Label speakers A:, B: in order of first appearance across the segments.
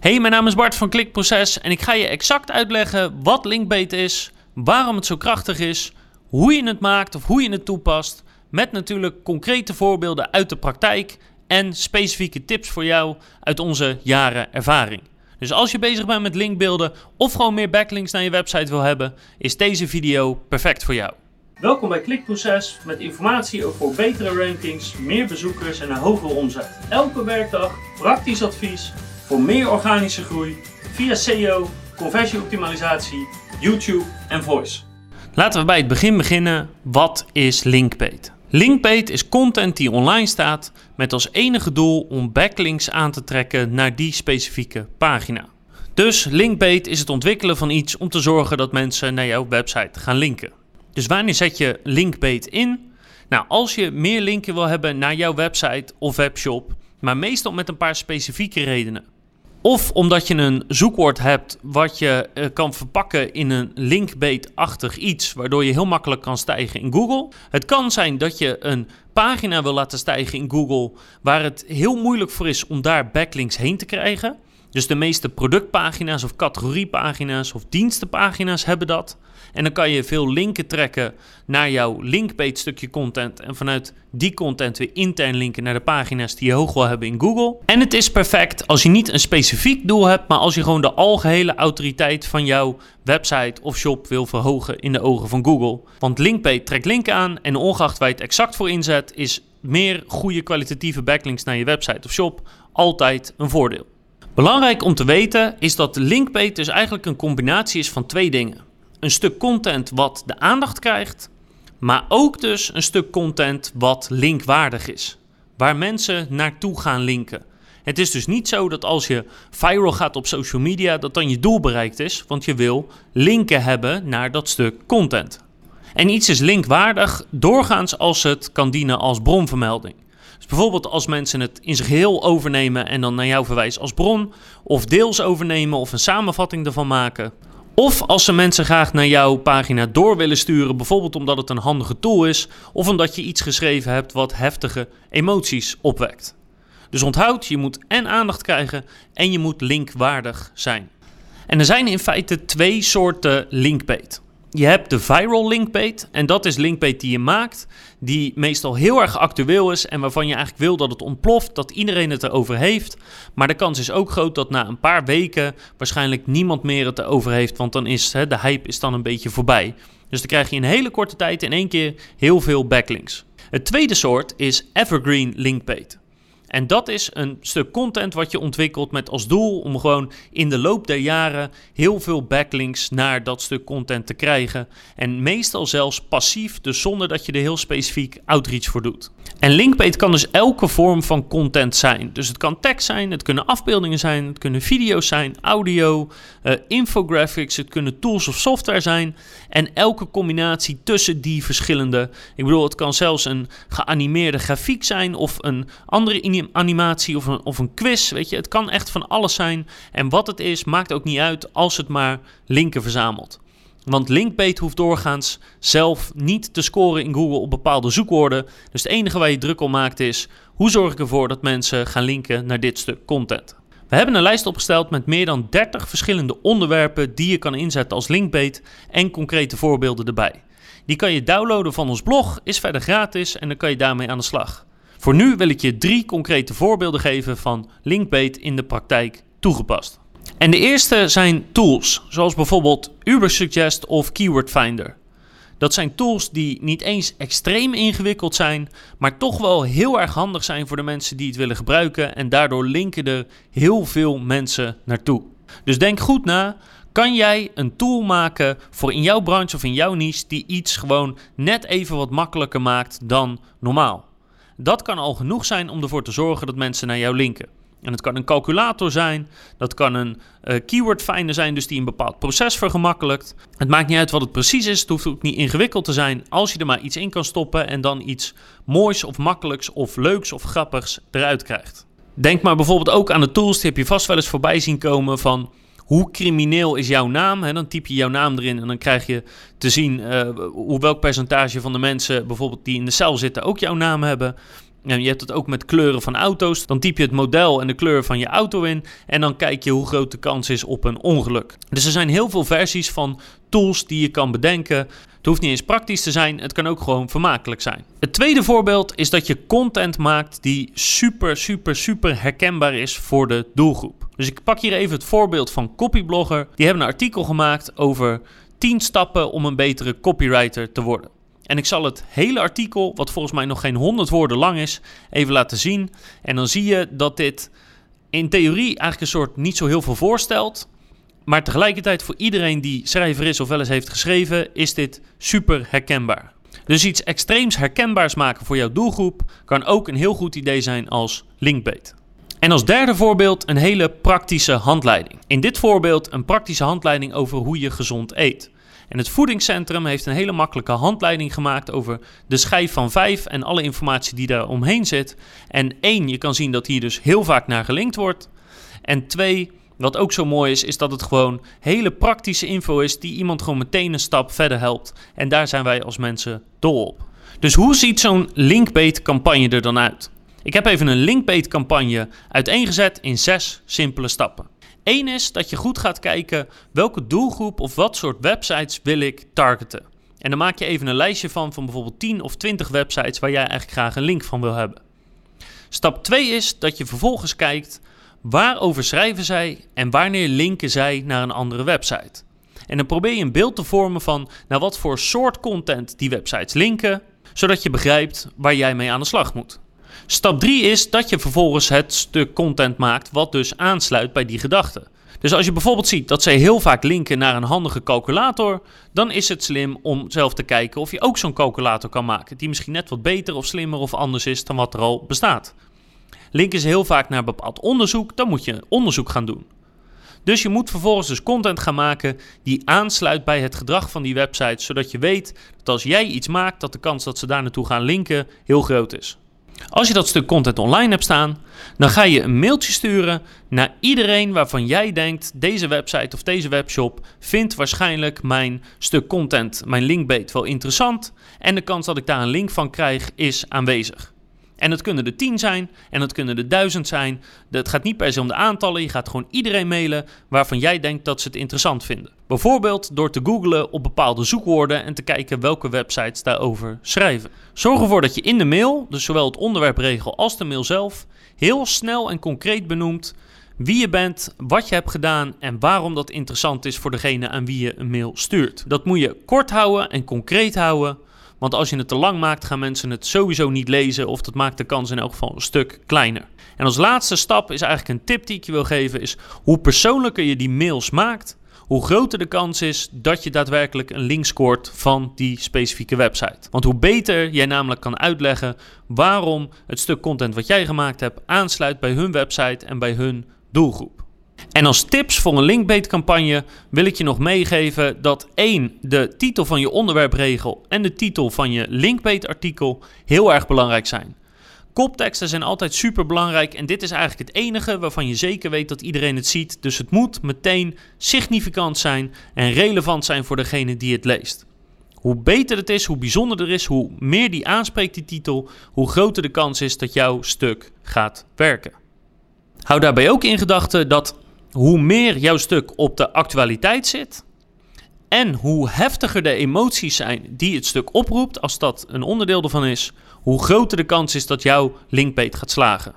A: Hey, mijn naam is Bart van Klikproces en ik ga je exact uitleggen wat Linkbait is, waarom het zo krachtig is, hoe je het maakt of hoe je het toepast, met natuurlijk concrete voorbeelden uit de praktijk en specifieke tips voor jou uit onze jaren ervaring. Dus als je bezig bent met linkbeelden of gewoon meer backlinks naar je website wil hebben, is deze video perfect voor jou. Welkom bij Klikproces met informatie over betere rankings, meer bezoekers en een hogere omzet. Elke werkdag praktisch advies voor meer organische groei via SEO, conversieoptimalisatie, YouTube en voice. Laten we bij het begin beginnen. Wat is Linkbait? Linkbait is content die online staat met als enige doel om backlinks aan te trekken naar die specifieke pagina. Dus Linkbait is het ontwikkelen van iets om te zorgen dat mensen naar jouw website gaan linken. Dus wanneer zet je Linkbait in? Nou, als je meer linken wil hebben naar jouw website of webshop, maar meestal met een paar specifieke redenen. Of omdat je een zoekwoord hebt wat je uh, kan verpakken in een linkbait-achtig iets, waardoor je heel makkelijk kan stijgen in Google. Het kan zijn dat je een pagina wil laten stijgen in Google, waar het heel moeilijk voor is om daar backlinks heen te krijgen. Dus de meeste productpagina's of categoriepagina's of dienstenpagina's hebben dat. En dan kan je veel linken trekken naar jouw linkbait stukje content. En vanuit die content weer intern linken naar de pagina's die je hoog wil hebben in Google. En het is perfect als je niet een specifiek doel hebt, maar als je gewoon de algehele autoriteit van jouw website of shop wil verhogen in de ogen van Google. Want linkbait trekt linken aan en ongeacht waar je het exact voor inzet, is meer goede kwalitatieve backlinks naar je website of shop altijd een voordeel. Belangrijk om te weten is dat linkbait dus eigenlijk een combinatie is van twee dingen een stuk content wat de aandacht krijgt, maar ook dus een stuk content wat linkwaardig is, waar mensen naartoe gaan linken. Het is dus niet zo dat als je viral gaat op social media, dat dan je doel bereikt is, want je wil linken hebben naar dat stuk content. En iets is linkwaardig doorgaans als het kan dienen als bronvermelding. Dus bijvoorbeeld als mensen het in zich heel overnemen en dan naar jou verwijzen als bron, of deels overnemen of een samenvatting ervan maken. Of als ze mensen graag naar jouw pagina door willen sturen, bijvoorbeeld omdat het een handige tool is, of omdat je iets geschreven hebt wat heftige emoties opwekt. Dus onthoud, je moet en aandacht krijgen en je moet linkwaardig zijn. En er zijn in feite twee soorten linkbait. Je hebt de viral linkbait en dat is linkbait die je maakt, die meestal heel erg actueel is en waarvan je eigenlijk wil dat het ontploft, dat iedereen het erover heeft. Maar de kans is ook groot dat na een paar weken waarschijnlijk niemand meer het erover heeft, want dan is hè, de hype is dan een beetje voorbij. Dus dan krijg je in hele korte tijd in één keer heel veel backlinks. Het tweede soort is evergreen linkbait. En dat is een stuk content wat je ontwikkelt met als doel om gewoon in de loop der jaren heel veel backlinks naar dat stuk content te krijgen. En meestal zelfs passief, dus zonder dat je er heel specifiek outreach voor doet. En linkbait kan dus elke vorm van content zijn. Dus het kan tekst zijn, het kunnen afbeeldingen zijn, het kunnen video's zijn, audio, uh, infographics, het kunnen tools of software zijn. En elke combinatie tussen die verschillende. Ik bedoel, het kan zelfs een geanimeerde grafiek zijn of een andere animatie of een, of een quiz. Weet je, het kan echt van alles zijn. En wat het is, maakt ook niet uit als het maar linken verzamelt. Want Linkbait hoeft doorgaans zelf niet te scoren in Google op bepaalde zoekwoorden. Dus het enige waar je druk om maakt is: hoe zorg ik ervoor dat mensen gaan linken naar dit stuk content? We hebben een lijst opgesteld met meer dan 30 verschillende onderwerpen die je kan inzetten als linkbait en concrete voorbeelden erbij. Die kan je downloaden van ons blog, is verder gratis en dan kan je daarmee aan de slag. Voor nu wil ik je drie concrete voorbeelden geven van linkbait in de praktijk toegepast. En de eerste zijn tools, zoals bijvoorbeeld Ubersuggest of Keyword Finder. Dat zijn tools die niet eens extreem ingewikkeld zijn, maar toch wel heel erg handig zijn voor de mensen die het willen gebruiken en daardoor linken er heel veel mensen naartoe. Dus denk goed na, kan jij een tool maken voor in jouw branche of in jouw niche die iets gewoon net even wat makkelijker maakt dan normaal? Dat kan al genoeg zijn om ervoor te zorgen dat mensen naar jou linken. En het kan een calculator zijn, dat kan een uh, keyword finder zijn, dus die een bepaald proces vergemakkelijkt. Het maakt niet uit wat het precies is, het hoeft ook niet ingewikkeld te zijn als je er maar iets in kan stoppen en dan iets moois of makkelijks of leuks of grappigs eruit krijgt. Denk maar bijvoorbeeld ook aan de tools, die heb je vast wel eens voorbij zien komen van hoe crimineel is jouw naam? En dan typ je jouw naam erin en dan krijg je te zien uh, hoe welk percentage van de mensen bijvoorbeeld die in de cel zitten ook jouw naam hebben. Je hebt het ook met kleuren van auto's. Dan typ je het model en de kleur van je auto in. En dan kijk je hoe groot de kans is op een ongeluk. Dus er zijn heel veel versies van tools die je kan bedenken. Het hoeft niet eens praktisch te zijn, het kan ook gewoon vermakelijk zijn. Het tweede voorbeeld is dat je content maakt die super, super, super herkenbaar is voor de doelgroep. Dus ik pak hier even het voorbeeld van Copyblogger. Die hebben een artikel gemaakt over 10 stappen om een betere copywriter te worden. En ik zal het hele artikel, wat volgens mij nog geen 100 woorden lang is, even laten zien. En dan zie je dat dit in theorie eigenlijk een soort niet zo heel veel voorstelt. Maar tegelijkertijd voor iedereen die schrijver is of wel eens heeft geschreven, is dit super herkenbaar. Dus iets extreems herkenbaars maken voor jouw doelgroep kan ook een heel goed idee zijn als linkbait. En als derde voorbeeld een hele praktische handleiding. In dit voorbeeld een praktische handleiding over hoe je gezond eet. En het voedingscentrum heeft een hele makkelijke handleiding gemaakt over de schijf van 5 en alle informatie die daar omheen zit. En één, je kan zien dat hier dus heel vaak naar gelinkt wordt. En twee, wat ook zo mooi is, is dat het gewoon hele praktische info is die iemand gewoon meteen een stap verder helpt. En daar zijn wij als mensen dol op. Dus hoe ziet zo'n linkbait campagne er dan uit? Ik heb even een linkbait campagne uiteengezet in zes simpele stappen. Eén is dat je goed gaat kijken welke doelgroep of wat soort websites wil ik targeten. En dan maak je even een lijstje van van bijvoorbeeld 10 of 20 websites waar jij eigenlijk graag een link van wil hebben. Stap 2 is dat je vervolgens kijkt waarover schrijven zij en wanneer linken zij naar een andere website. En dan probeer je een beeld te vormen van naar wat voor soort content die websites linken, zodat je begrijpt waar jij mee aan de slag moet. Stap 3 is dat je vervolgens het stuk content maakt wat dus aansluit bij die gedachte. Dus als je bijvoorbeeld ziet dat zij heel vaak linken naar een handige calculator, dan is het slim om zelf te kijken of je ook zo'n calculator kan maken, die misschien net wat beter of slimmer of anders is dan wat er al bestaat. Linken ze heel vaak naar bepaald onderzoek, dan moet je onderzoek gaan doen. Dus je moet vervolgens dus content gaan maken die aansluit bij het gedrag van die website, zodat je weet dat als jij iets maakt, dat de kans dat ze daar naartoe gaan linken heel groot is. Als je dat stuk content online hebt staan, dan ga je een mailtje sturen naar iedereen waarvan jij denkt: deze website of deze webshop vindt waarschijnlijk mijn stuk content, mijn linkbait wel interessant. En de kans dat ik daar een link van krijg is aanwezig. En het kunnen er tien zijn en het kunnen er duizend zijn. Het gaat niet per se om de aantallen. Je gaat gewoon iedereen mailen waarvan jij denkt dat ze het interessant vinden. Bijvoorbeeld door te googlen op bepaalde zoekwoorden en te kijken welke websites daarover schrijven. Zorg ervoor dat je in de mail, dus zowel het onderwerpregel als de mail zelf, heel snel en concreet benoemt wie je bent, wat je hebt gedaan en waarom dat interessant is voor degene aan wie je een mail stuurt. Dat moet je kort houden en concreet houden. Want als je het te lang maakt, gaan mensen het sowieso niet lezen. Of dat maakt de kans in elk geval een stuk kleiner. En als laatste stap is eigenlijk een tip die ik je wil geven: is hoe persoonlijker je die mails maakt, hoe groter de kans is dat je daadwerkelijk een link scoort van die specifieke website. Want hoe beter jij namelijk kan uitleggen waarom het stuk content wat jij gemaakt hebt aansluit bij hun website en bij hun doelgroep. En als tips voor een linkbait campagne wil ik je nog meegeven dat één, de titel van je onderwerpregel en de titel van je linkbait artikel heel erg belangrijk zijn. Kopteksten zijn altijd super belangrijk en dit is eigenlijk het enige waarvan je zeker weet dat iedereen het ziet. Dus het moet meteen significant zijn en relevant zijn voor degene die het leest. Hoe beter het is, hoe bijzonderder is, hoe meer die aanspreekt die titel, hoe groter de kans is dat jouw stuk gaat werken. Hou daarbij ook in gedachten dat hoe meer jouw stuk op de actualiteit zit en hoe heftiger de emoties zijn die het stuk oproept, als dat een onderdeel ervan is, hoe groter de kans is dat jouw linkbait gaat slagen.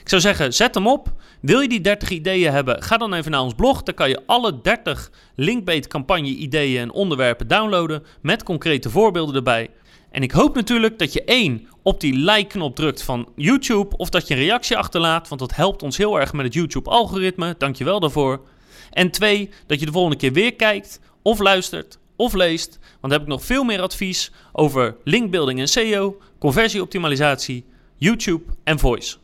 A: Ik zou zeggen, zet hem op. Wil je die 30 ideeën hebben, ga dan even naar ons blog. Daar kan je alle 30 linkbait campagne ideeën en onderwerpen downloaden met concrete voorbeelden erbij. En ik hoop natuurlijk dat je één op die like-knop drukt van YouTube of dat je een reactie achterlaat, want dat helpt ons heel erg met het YouTube-algoritme. Dankjewel daarvoor. En twee, dat je de volgende keer weer kijkt of luistert of leest, want dan heb ik nog veel meer advies over linkbuilding en SEO, conversieoptimalisatie, YouTube en voice.